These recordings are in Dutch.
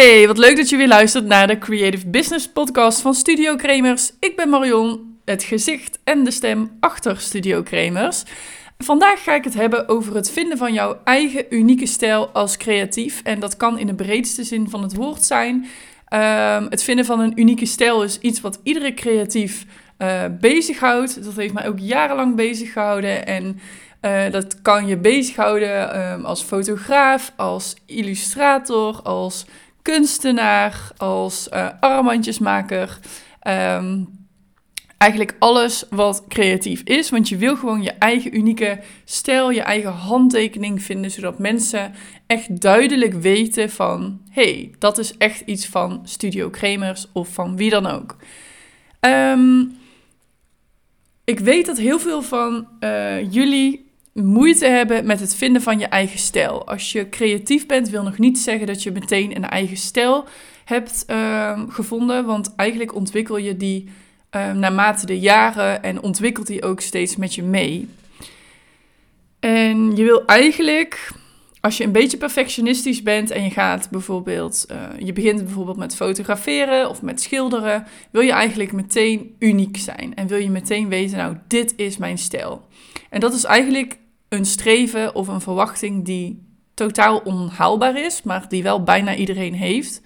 Hey, wat leuk dat je weer luistert naar de Creative Business Podcast van Studio Kremers. Ik ben Marion, het gezicht en de stem achter Studio Kremers. Vandaag ga ik het hebben over het vinden van jouw eigen unieke stijl als creatief. En dat kan in de breedste zin van het woord zijn. Ehm, het vinden van een unieke stijl is iets wat iedere creatief uh, bezighoudt. Dat heeft mij ook jarenlang bezig gehouden. En uh, dat kan je bezighouden um, als fotograaf, als illustrator, als kunstenaar, als uh, armbandjesmaker. Um, eigenlijk alles wat creatief is. Want je wil gewoon je eigen unieke stijl, je eigen handtekening vinden. Zodat mensen echt duidelijk weten van... hey, dat is echt iets van Studio Kremers of van wie dan ook. Um, ik weet dat heel veel van uh, jullie moeite hebben met het vinden van je eigen stijl. Als je creatief bent, wil nog niet zeggen dat je meteen een eigen stijl hebt uh, gevonden. Want eigenlijk ontwikkel je die uh, naarmate de jaren en ontwikkelt die ook steeds met je mee. En je wil eigenlijk, als je een beetje perfectionistisch bent en je gaat bijvoorbeeld, uh, je begint bijvoorbeeld met fotograferen of met schilderen, wil je eigenlijk meteen uniek zijn. En wil je meteen weten, nou, dit is mijn stijl. En dat is eigenlijk een streven of een verwachting die totaal onhaalbaar is, maar die wel bijna iedereen heeft.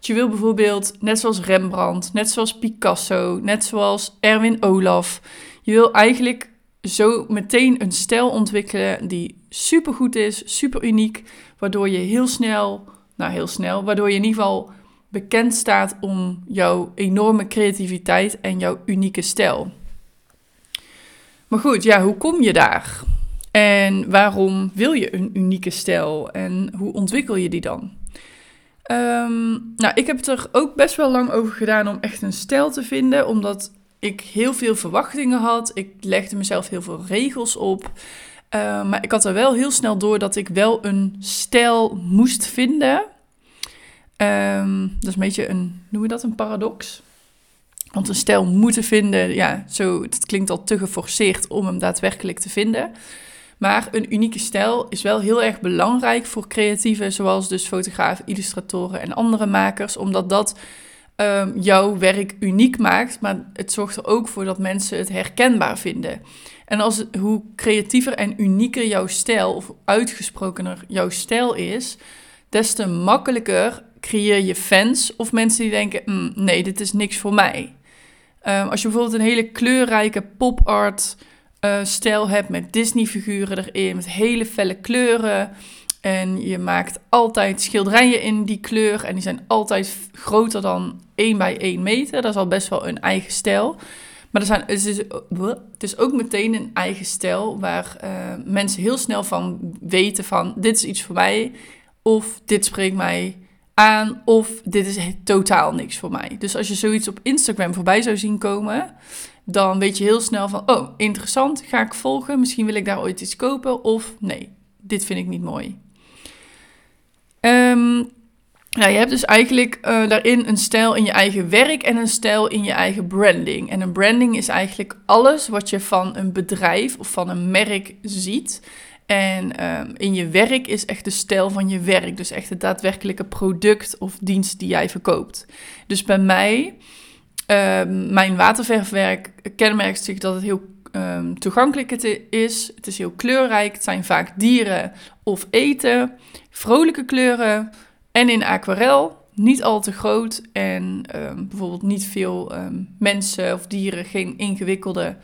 je wil bijvoorbeeld, net zoals Rembrandt, net zoals Picasso, net zoals Erwin Olaf, je wil eigenlijk zo meteen een stijl ontwikkelen die supergoed is, super uniek, waardoor je heel snel, nou heel snel, waardoor je in ieder geval bekend staat om jouw enorme creativiteit en jouw unieke stijl. Maar goed, ja, hoe kom je daar? En waarom wil je een unieke stijl en hoe ontwikkel je die dan? Um, nou, ik heb het er ook best wel lang over gedaan om echt een stijl te vinden, omdat ik heel veel verwachtingen had. Ik legde mezelf heel veel regels op. Uh, maar ik had er wel heel snel door dat ik wel een stijl moest vinden. Um, dat is een beetje een, noemen we dat een paradox? Want een stijl moeten vinden, ja, zo, het klinkt al te geforceerd om hem daadwerkelijk te vinden. Maar een unieke stijl is wel heel erg belangrijk voor creatieven, zoals dus fotografen, illustratoren en andere makers, omdat dat um, jouw werk uniek maakt. Maar het zorgt er ook voor dat mensen het herkenbaar vinden. En als hoe creatiever en unieker jouw stijl, of uitgesprokener jouw stijl is, des te makkelijker creëer je fans of mensen die denken: mm, nee, dit is niks voor mij. Um, als je bijvoorbeeld een hele kleurrijke pop art uh, stijl hebt met Disney-figuren erin, met hele felle kleuren. En je maakt altijd schilderijen in die kleur. En die zijn altijd groter dan 1 bij 1 meter. Dat is al best wel een eigen stijl. Maar er zijn, het, is, het is ook meteen een eigen stijl waar uh, mensen heel snel van weten van dit is iets voor mij. Of dit spreekt mij aan. Of dit is totaal niks voor mij. Dus als je zoiets op Instagram voorbij zou zien komen dan weet je heel snel van, oh, interessant, ga ik volgen, misschien wil ik daar ooit iets kopen, of nee, dit vind ik niet mooi. Um, nou, je hebt dus eigenlijk uh, daarin een stijl in je eigen werk en een stijl in je eigen branding. En een branding is eigenlijk alles wat je van een bedrijf of van een merk ziet. En um, in je werk is echt de stijl van je werk. Dus echt het daadwerkelijke product of dienst die jij verkoopt. Dus bij mij Ehm, mijn waterverfwerk kenmerkt zich dat het heel um, toegankelijk is. Het is heel kleurrijk. Het zijn vaak dieren of eten. Vrolijke kleuren. En in aquarel. Niet al te groot. En um, bijvoorbeeld niet veel mensen of dieren. Geen ingewikkelde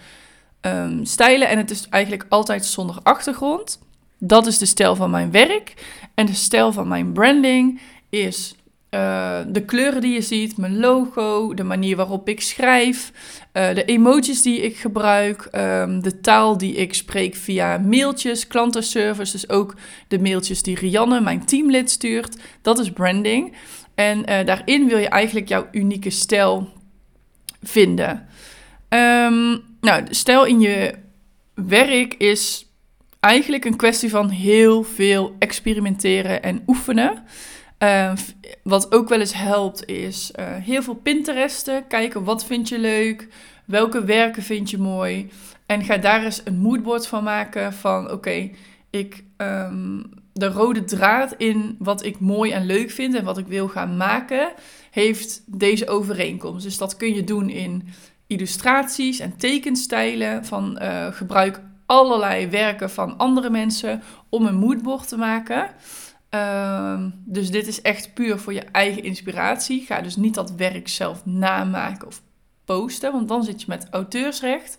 stijlen. En het is eigenlijk altijd zonder achtergrond. Dat is de stijl van mijn werk. En de stijl van mijn branding is uh, de kleuren die je ziet, mijn logo, de manier waarop ik schrijf, uh, de emojis die ik gebruik, um, de taal die ik spreek via mailtjes, klantenservice, dus ook de mailtjes die Rianne, mijn teamlid, stuurt. Dat is branding. En uh, daarin wil je eigenlijk jouw unieke stijl vinden. Um, nou, stijl in je werk is eigenlijk een kwestie van heel veel experimenteren en oefenen. Uh, wat ook wel eens helpt is uh, heel veel Pinteresten. Kijken wat vind je leuk, welke werken vind je mooi. En ga daar eens een moodboard van maken van oké, ik um, de rode draad in wat ik mooi en leuk vind en wat ik wil gaan maken, heeft deze overeenkomst. Dus dat kun je doen in illustraties en tekenstijlen. Van uh, gebruik allerlei werken van andere mensen om een moodboard te maken. Ehm, dus dit is echt puur voor je eigen inspiratie. Ga dus niet dat werk zelf namaken of posten, want dan zit je met auteursrecht.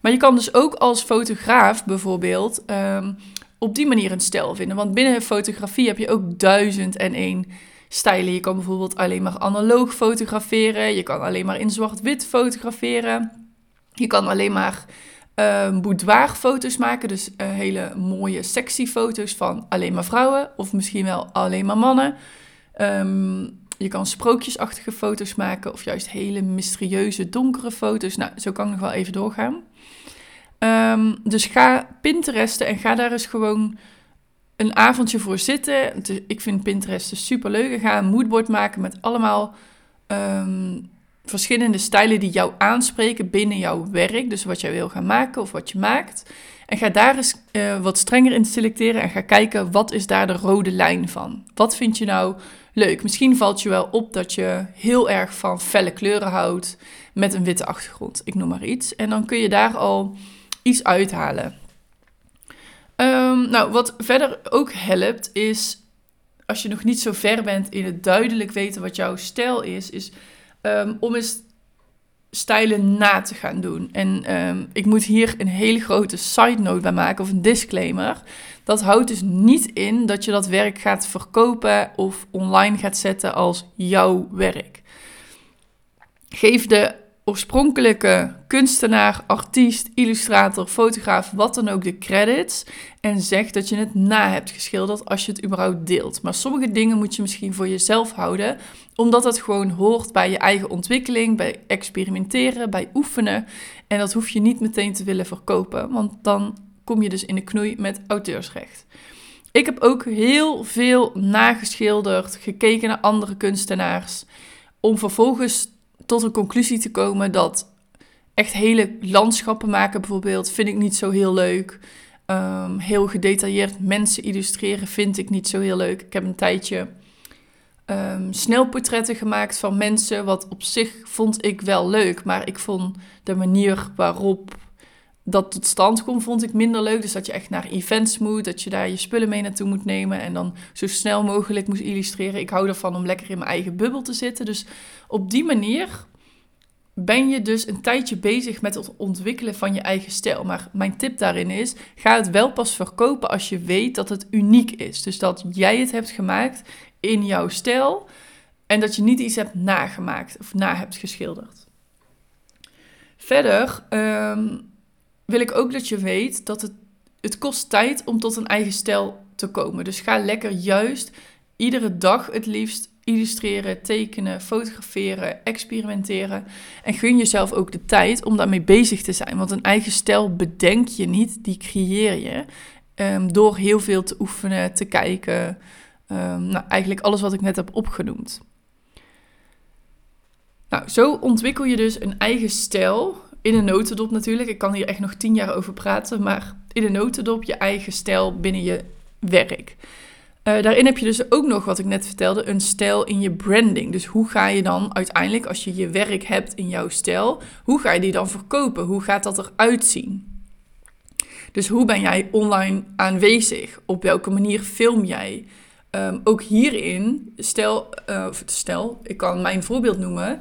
Maar je kan dus ook als fotograaf bijvoorbeeld ehm, op die manier een stijl vinden. Want binnen fotografie heb je ook duizend en één stijlen. Je kan bijvoorbeeld alleen maar analoog fotograferen. Je kan alleen maar in zwart-wit fotograferen. Je kan alleen maar uh, boudoirfoto's maken. Dus uh, hele mooie sexy foto's van alleen maar vrouwen. Of misschien wel alleen maar mannen. Um, je kan sprookjesachtige foto's maken. Of juist hele mysterieuze donkere foto's. Nou, zo kan ik nog wel even doorgaan. Um, dus ga Pinteresten en ga daar eens gewoon een avondje voor zitten. Ik vind Pinterest super leuk. Ga een moodboard maken met allemaal um, verschillende stijlen die jou aanspreken binnen jouw werk. Dus wat jij wil gaan maken of wat je maakt. En ga daar eens uh, wat strenger in selecteren en ga kijken wat is daar de rode lijn van. Wat vind je nou leuk? Misschien valt je wel op dat je heel erg van felle kleuren houdt met een witte achtergrond. Ik noem maar iets. En dan kun je daar al iets uithalen. Um, nou, wat verder ook helpt is, als je nog niet zo ver bent in het duidelijk weten wat jouw stijl is, is um, om eens stijlen na te gaan doen. En um, ik moet hier een hele grote side note bij maken of een disclaimer. Dat houdt dus niet in dat je dat werk gaat verkopen of online gaat zetten als jouw werk. Geef de oorspronkelijke kunstenaar, artiest, illustrator, fotograaf, wat dan ook de credits. En zeg dat je het na hebt geschilderd als je het überhaupt deelt. Maar sommige dingen moet je misschien voor jezelf houden, omdat het gewoon hoort bij je eigen ontwikkeling, bij experimenteren, bij oefenen. En dat hoef je niet meteen te willen verkopen, want dan kom je dus in de knoei met auteursrecht. Ik heb ook heel veel nageschilderd, gekeken naar andere kunstenaars, om vervolgens tot een conclusie te komen dat echt hele landschappen maken bijvoorbeeld vind ik niet zo heel leuk. Um, heel gedetailleerd mensen illustreren vind ik niet zo heel leuk. Ik heb een tijdje um, snelportretten gemaakt van mensen, wat op zich vond ik wel leuk, maar ik vond de manier waarop dat tot stand komt, vond ik minder leuk. Dus dat je echt naar events moet, dat je daar je spullen mee naartoe moet nemen en dan zo snel mogelijk moest illustreren. Ik hou ervan om lekker in mijn eigen bubbel te zitten. Dus op die manier ben je dus een tijdje bezig met het ontwikkelen van je eigen stijl. Maar mijn tip daarin is: ga het wel pas verkopen als je weet dat het uniek is. Dus dat jij het hebt gemaakt in jouw stijl en dat je niet iets hebt nagemaakt of na hebt geschilderd. Verder um, wil ik ook dat je weet dat het, het kost tijd om tot een eigen stijl te komen. Dus ga lekker juist iedere dag het liefst illustreren, tekenen, fotograferen, experimenteren. En gun jezelf ook de tijd om daarmee bezig te zijn. Want een eigen stijl bedenk je niet, die creëer je. Um, door heel veel te oefenen, te kijken. Um, nou, eigenlijk alles wat ik net heb opgenoemd. Nou, zo ontwikkel je dus een eigen stijl in een notendop natuurlijk. Ik kan hier echt nog tien jaar over praten, maar in een notendop je eigen stijl binnen je werk. Uh, daarin heb je dus ook nog, wat ik net vertelde, een stijl in je branding. Dus hoe ga je dan uiteindelijk, als je je werk hebt in jouw stijl, hoe ga je die dan verkopen? Hoe gaat dat eruit zien? Dus hoe ben jij online aanwezig? Op welke manier film jij? Um, ook hierin, stel, uh, stel, ik kan mijn voorbeeld noemen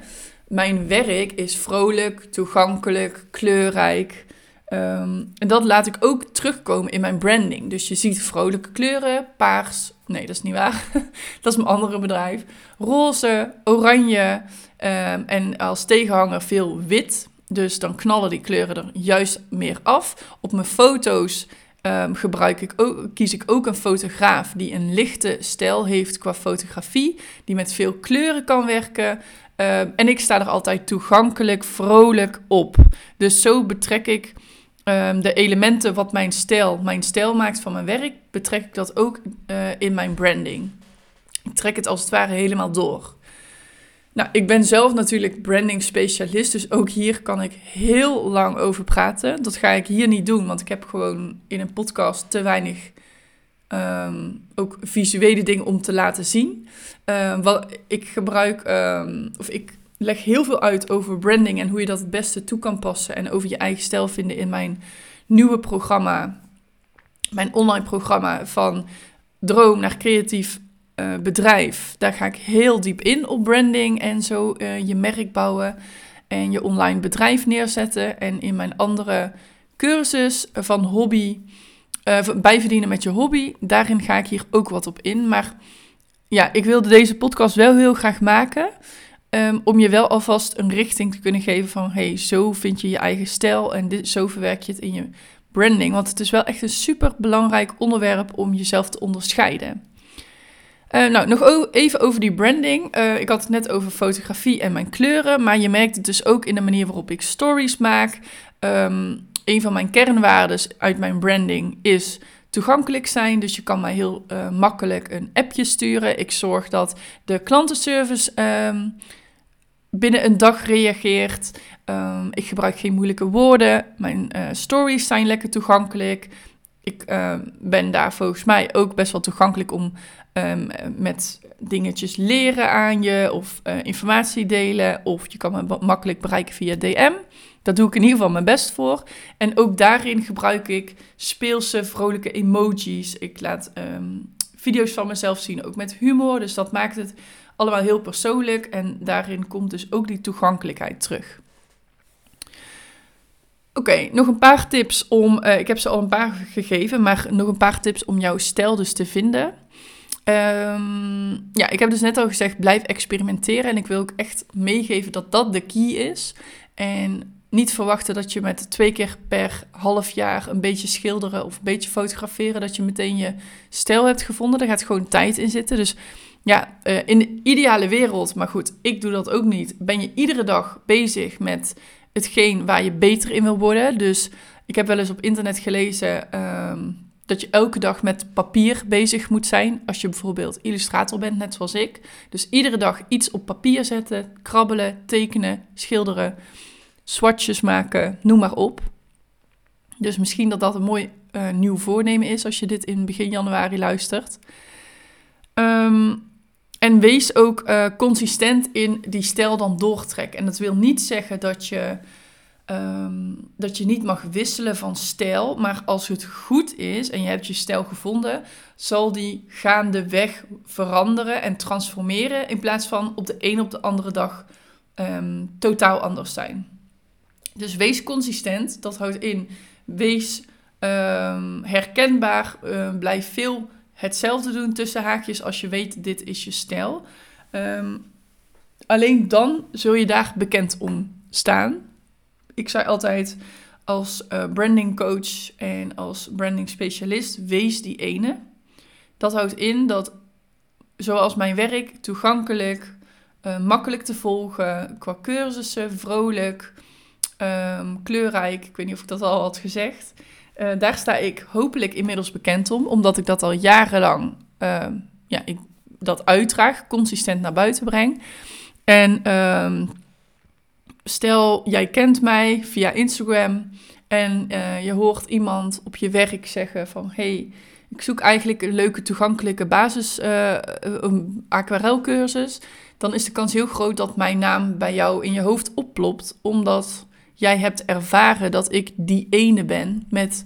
mijn werk is vrolijk, toegankelijk, kleurrijk. Um, en dat laat ik ook terugkomen in mijn branding. Dus je ziet vrolijke kleuren, paars. Nee, dat is niet waar. dat is mijn andere bedrijf. Roze, oranje um, en als tegenhanger veel wit. Dus dan knallen die kleuren er juist meer af. Op mijn foto's um, gebruik ik ook, kies ik ook een fotograaf die een lichte stijl heeft qua fotografie. Die met veel kleuren kan werken. Ehm, en ik sta er altijd toegankelijk, vrolijk op. Dus zo betrek ik um, de elementen wat mijn stijl, mijn stijl maakt van mijn werk, betrek ik dat ook uh, in mijn branding. Ik trek het als het ware helemaal door. Nou, ik ben zelf natuurlijk branding specialist, dus ook hier kan ik heel lang over praten. Dat ga ik hier niet doen, want ik heb gewoon in een podcast te weinig ehm, ook visuele dingen om te laten zien. Uh, wat ik gebruik, ehm, of ik leg heel veel uit over branding en hoe je dat het beste toe kan passen. En over je eigen stijl vinden in mijn nieuwe programma, mijn online programma van droom naar creatief uh, bedrijf. Daar ga ik heel diep in op branding en zo uh, je merk bouwen en je online bedrijf neerzetten. En in mijn andere cursus van hobby, uh, bijverdienen met je hobby, daarin ga ik hier ook wat op in. Maar ja, ik wilde deze podcast wel heel graag maken. Um, om je wel alvast een richting te kunnen geven van hey, zo vind je je eigen stijl en dit, zo verwerk je het in je branding. Want het is wel echt een super belangrijk onderwerp om jezelf te onderscheiden. Uh, nou, nog even over die branding. Uh, ik had het net over fotografie en mijn kleuren, maar je merkt het dus ook in de manier waarop ik stories maak. Um, een van mijn kernwaarden uit mijn branding is toegankelijk zijn. Dus je kan mij heel uh, makkelijk een appje sturen. Ik zorg dat de klantenservice um, binnen een dag reageert. Um, ik gebruik geen moeilijke woorden. Mijn stories zijn lekker toegankelijk. Ik ben daar volgens mij ook best wel toegankelijk om um, met dingetjes leren aan je of uh, informatie delen. Of je kan me makkelijk bereiken via DM. Dat doe ik in ieder geval mijn best voor. En ook daarin gebruik ik speelse, vrolijke emojis. Ik laat um, video's van mezelf zien, ook met humor. Dus dat maakt het allemaal heel persoonlijk. En daarin komt dus ook die toegankelijkheid terug. Oké, nog een paar tips om. Uh, ik heb ze al een paar gegeven, maar nog een paar tips om jouw stijl dus te vinden. Um, ja, ik heb dus net al gezegd, blijf experimenteren. En ik wil ook echt meegeven dat dat de key is. En niet verwachten dat je met twee keer per half jaar een beetje schilderen of een beetje fotograferen, dat je meteen je stijl hebt gevonden. Er gaat gewoon tijd in zitten. Dus ja, uh, in de ideale wereld, maar goed, ik doe dat ook niet. Ben je iedere dag bezig met hetgeen waar je beter in wil worden. Dus ik heb wel eens op internet gelezen um, dat je elke dag met papier bezig moet zijn. Als je bijvoorbeeld illustrator bent, net zoals ik. Dus iedere dag iets op papier zetten, krabbelen, tekenen, schilderen, swatches maken, noem maar op. Dus misschien dat dat een mooi uh, nieuw voornemen is als je dit in begin januari luistert. Um, en wees ook uh, consistent in die stijl dan doortrekken. En dat wil niet zeggen dat je, um, dat je niet mag wisselen van stijl. Maar als het goed is en je hebt je stijl gevonden, zal die gaandeweg veranderen en transformeren. In plaats van op de een op de andere dag um, totaal anders zijn. Dus wees consistent. Dat houdt in. Wees um, herkenbaar. Blijf veel hetzelfde doen tussen haakjes als je weet dit is je stijl. Um, alleen dan zul je daar bekend om staan. Ik zei altijd als uh, branding coach en als branding specialist, wees die ene. Dat houdt in dat zoals mijn werk toegankelijk, uh, makkelijk te volgen, qua cursussen, vrolijk, um, kleurrijk. Ik weet niet of ik dat al had gezegd. Uh, daar sta ik hopelijk inmiddels bekend om, omdat ik dat al jarenlang uh, ja, ik dat uitdraag, consistent naar buiten breng. En uh, stel, jij kent mij via Instagram en uh, je hoort iemand op je werk zeggen van... hey, ik zoek eigenlijk een leuke toegankelijke basis uh, aquarelcursus. Dan is de kans heel groot dat mijn naam bij jou in je hoofd opplopt, omdat jij hebt ervaren dat ik die ene ben met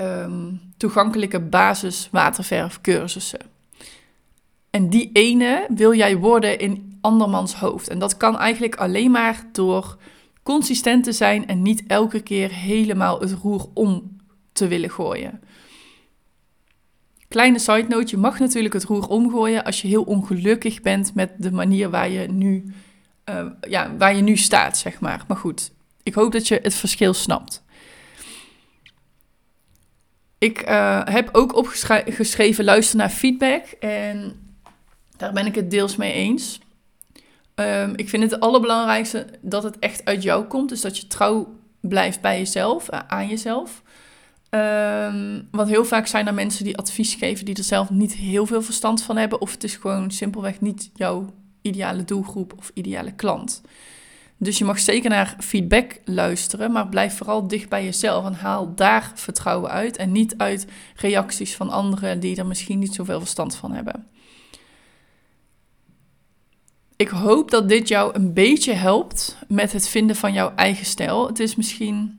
um, toegankelijke basis waterverfcursussen. En die ene wil jij worden in andermans hoofd. En dat kan eigenlijk alleen maar door consistent te zijn en niet elke keer helemaal het roer om te willen gooien. Kleine side note, je mag natuurlijk het roer omgooien als je heel ongelukkig bent met de manier waar je nu, uh, ja, waar je nu staat, zeg maar. Maar goed, ik hoop dat je het verschil snapt. Ik uh, heb ook opgeschreven luister naar feedback en daar ben ik het deels mee eens. Um, ik vind het, allerbelangrijkste dat het echt uit jou komt. Dus dat je trouw blijft bij jezelf, uh, aan jezelf. Um, want heel vaak zijn er mensen die advies geven die er zelf niet heel veel verstand van hebben. Of het is gewoon simpelweg niet jouw ideale doelgroep of ideale klant. Dus je mag zeker naar feedback luisteren, maar blijf vooral dicht bij jezelf en haal daar vertrouwen uit en niet uit reacties van anderen die er misschien niet zoveel verstand van hebben. Ik hoop dat dit jou een beetje helpt met het vinden van jouw eigen stijl. Het is misschien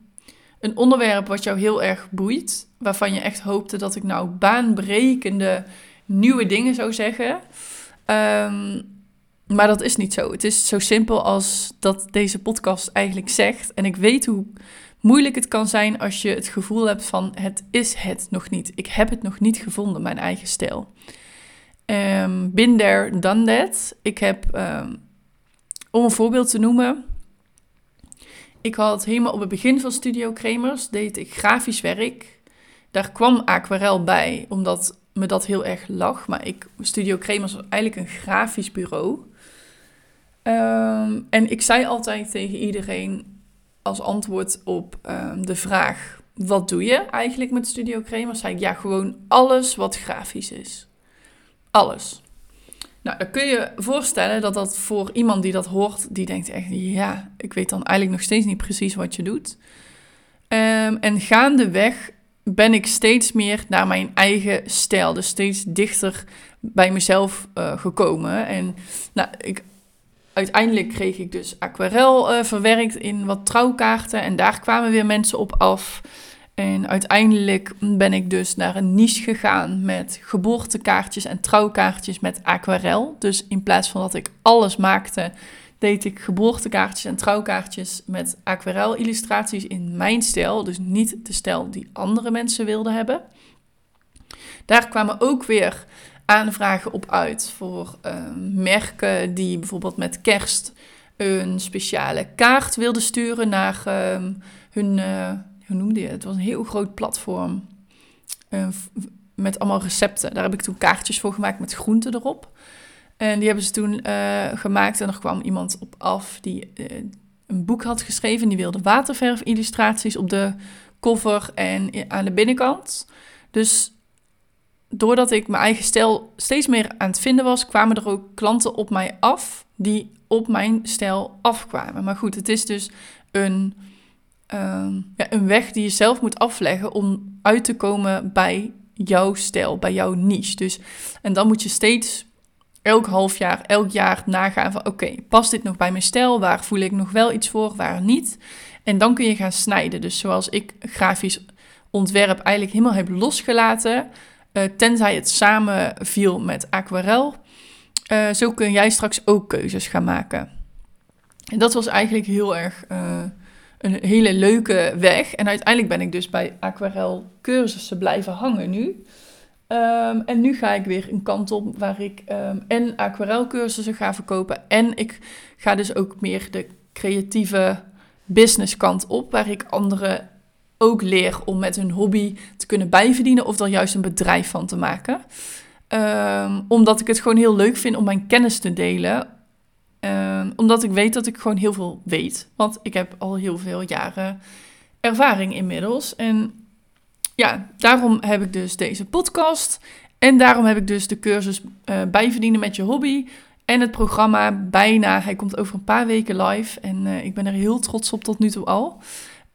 een onderwerp wat jou heel erg boeit, waarvan je echt hoopte dat ik nou baanbrekende nieuwe dingen zou zeggen. Um, maar dat is niet zo. Het is zo simpel als dat deze podcast eigenlijk zegt. En ik weet hoe moeilijk het kan zijn als je het gevoel hebt van het is het nog niet. Ik heb het nog niet gevonden, mijn eigen stijl. Um, been there, done that. Ik heb, um, om een voorbeeld te noemen, ik had helemaal op het begin van Studio Kremers, deed ik grafisch werk. Daar kwam aquarel bij, omdat me dat heel erg lag. Maar ik, Studio Kremers was eigenlijk een grafisch bureau. Um, en ik zei altijd tegen iedereen als antwoord op de vraag: wat doe je eigenlijk met Studio Kremers? Zei ik ja, gewoon alles wat grafisch is. Alles. Nou, dan kun je voorstellen dat dat voor iemand die dat hoort, die denkt echt, ja, ik weet dan eigenlijk nog steeds niet precies wat je doet. Um, en gaandeweg ben ik steeds meer naar mijn eigen stijl, dus steeds dichter bij mezelf uh, gekomen. En nou, ik uiteindelijk kreeg ik dus aquarel uh, verwerkt in wat trouwkaarten. En daar kwamen weer mensen op af. En uiteindelijk ben ik dus naar een niche gegaan met geboortekaartjes en trouwkaartjes met aquarel. Dus in plaats van dat ik alles maakte, deed ik geboortekaartjes en trouwkaartjes met aquarel illustraties in mijn stijl. Dus niet de stijl die andere mensen wilden hebben. Daar kwamen ook weer aanvragen op uit voor ehm, merken die bijvoorbeeld met kerst een speciale kaart wilden sturen naar ehm, hun, uh, hoe noemde je het? Was een heel groot platform uh, met allemaal recepten. Daar heb ik toen kaartjes voor gemaakt met groenten erop. En die hebben ze toen uh, gemaakt en er kwam iemand op af die een boek had geschreven. Die wilde waterverf illustraties op de cover en aan de binnenkant. Dus doordat ik mijn eigen stijl steeds meer aan het vinden was, kwamen er ook klanten op mij af die op mijn stijl afkwamen. Maar goed, het is dus een, uh, ja, een weg die je zelf moet afleggen om uit te komen bij jouw stijl, bij jouw niche. Dus, en dan moet je steeds elk half jaar, elk jaar nagaan van oké, past dit nog bij mijn stijl? Waar voel ik nog wel iets voor, waar niet? En dan kun je gaan snijden. Dus zoals ik grafisch ontwerp eigenlijk helemaal heb losgelaten, uh, tenzij het samen viel met aquarel. Uh, zo kun jij straks ook keuzes gaan maken. En dat was eigenlijk heel erg uh, een hele leuke weg. En uiteindelijk ben ik dus bij aquarel cursussen blijven hangen nu. Um, en nu ga ik weer een kant op waar ik um, en aquarelcursussen ga verkopen. En ik ga dus ook meer de creatieve business kant op, waar ik andere ook leer om met hun hobby te kunnen bijverdienen of er juist een bedrijf van te maken. Um, omdat ik het gewoon heel leuk vind om mijn kennis te delen. Um, omdat ik weet dat ik gewoon heel veel weet. Want ik heb al heel veel jaren ervaring inmiddels. En ja, daarom heb ik dus deze podcast. En daarom heb ik dus de cursus uh, bijverdienen met je hobby. En het programma bijna, hij komt over een paar weken live. En uh, ik ben er heel trots op tot nu toe al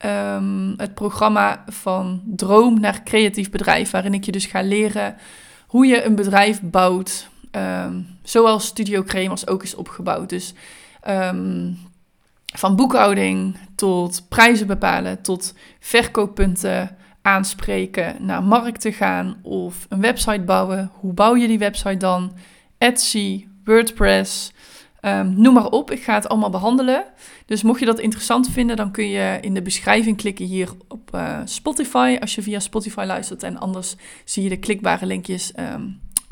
um, het programma van droom naar creatief bedrijf, waarin ik je dus ga leren hoe je een bedrijf bouwt, um, zoals Studio Kremers ook is opgebouwd. Dus um, van boekhouding tot prijzen bepalen, tot verkooppunten aanspreken, naar markten gaan of een website bouwen. Hoe bouw je die website dan? Etsy, WordPress, Um, noem maar op, ik ga het allemaal behandelen. Dus mocht je dat interessant vinden, dan kun je in de beschrijving klikken hier op uh, Spotify. Als je via Spotify luistert. En anders zie je de klikbare linkjes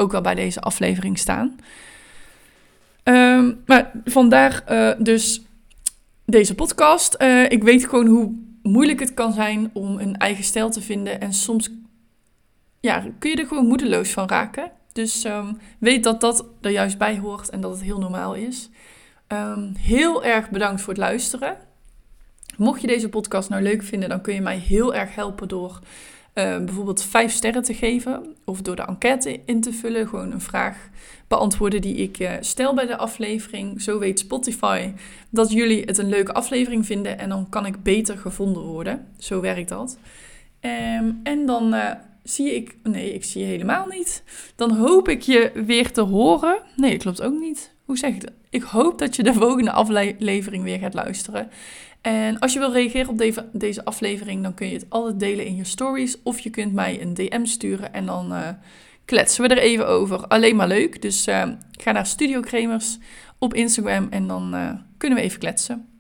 ook wel bij deze aflevering staan. Um, maar vandaar uh, dus deze podcast. Uh, ik weet gewoon hoe moeilijk het kan zijn om een eigen stijl te vinden. En soms ja, kun je er gewoon moedeloos van raken. Dus um, weet dat dat er juist bij hoort en dat het heel normaal is. Um, heel erg bedankt voor het luisteren. Mocht je deze podcast nou leuk vinden, dan kun je mij heel erg helpen door uh, bijvoorbeeld vijf sterren te geven. Of door de enquête in te vullen. Gewoon een vraag beantwoorden die ik uh, stel bij de aflevering. Zo weet Spotify dat jullie het een leuke aflevering vinden. En dan kan ik beter gevonden worden. Zo werkt dat. Um, en dan uh, zie ik... Nee, ik zie je helemaal niet. Dan hoop ik je weer te horen. Nee, klopt ook niet. Hoe zeg ik dat? Ik hoop dat je de volgende aflevering weer gaat luisteren. En als je wil reageren op deze, aflevering, dan kun je het altijd delen in je stories. Of je kunt mij een DM sturen en dan uh, kletsen we er even over. Alleen maar leuk. Dus uh, ga naar Studio Kremers op Instagram en dan uh, kunnen we even kletsen.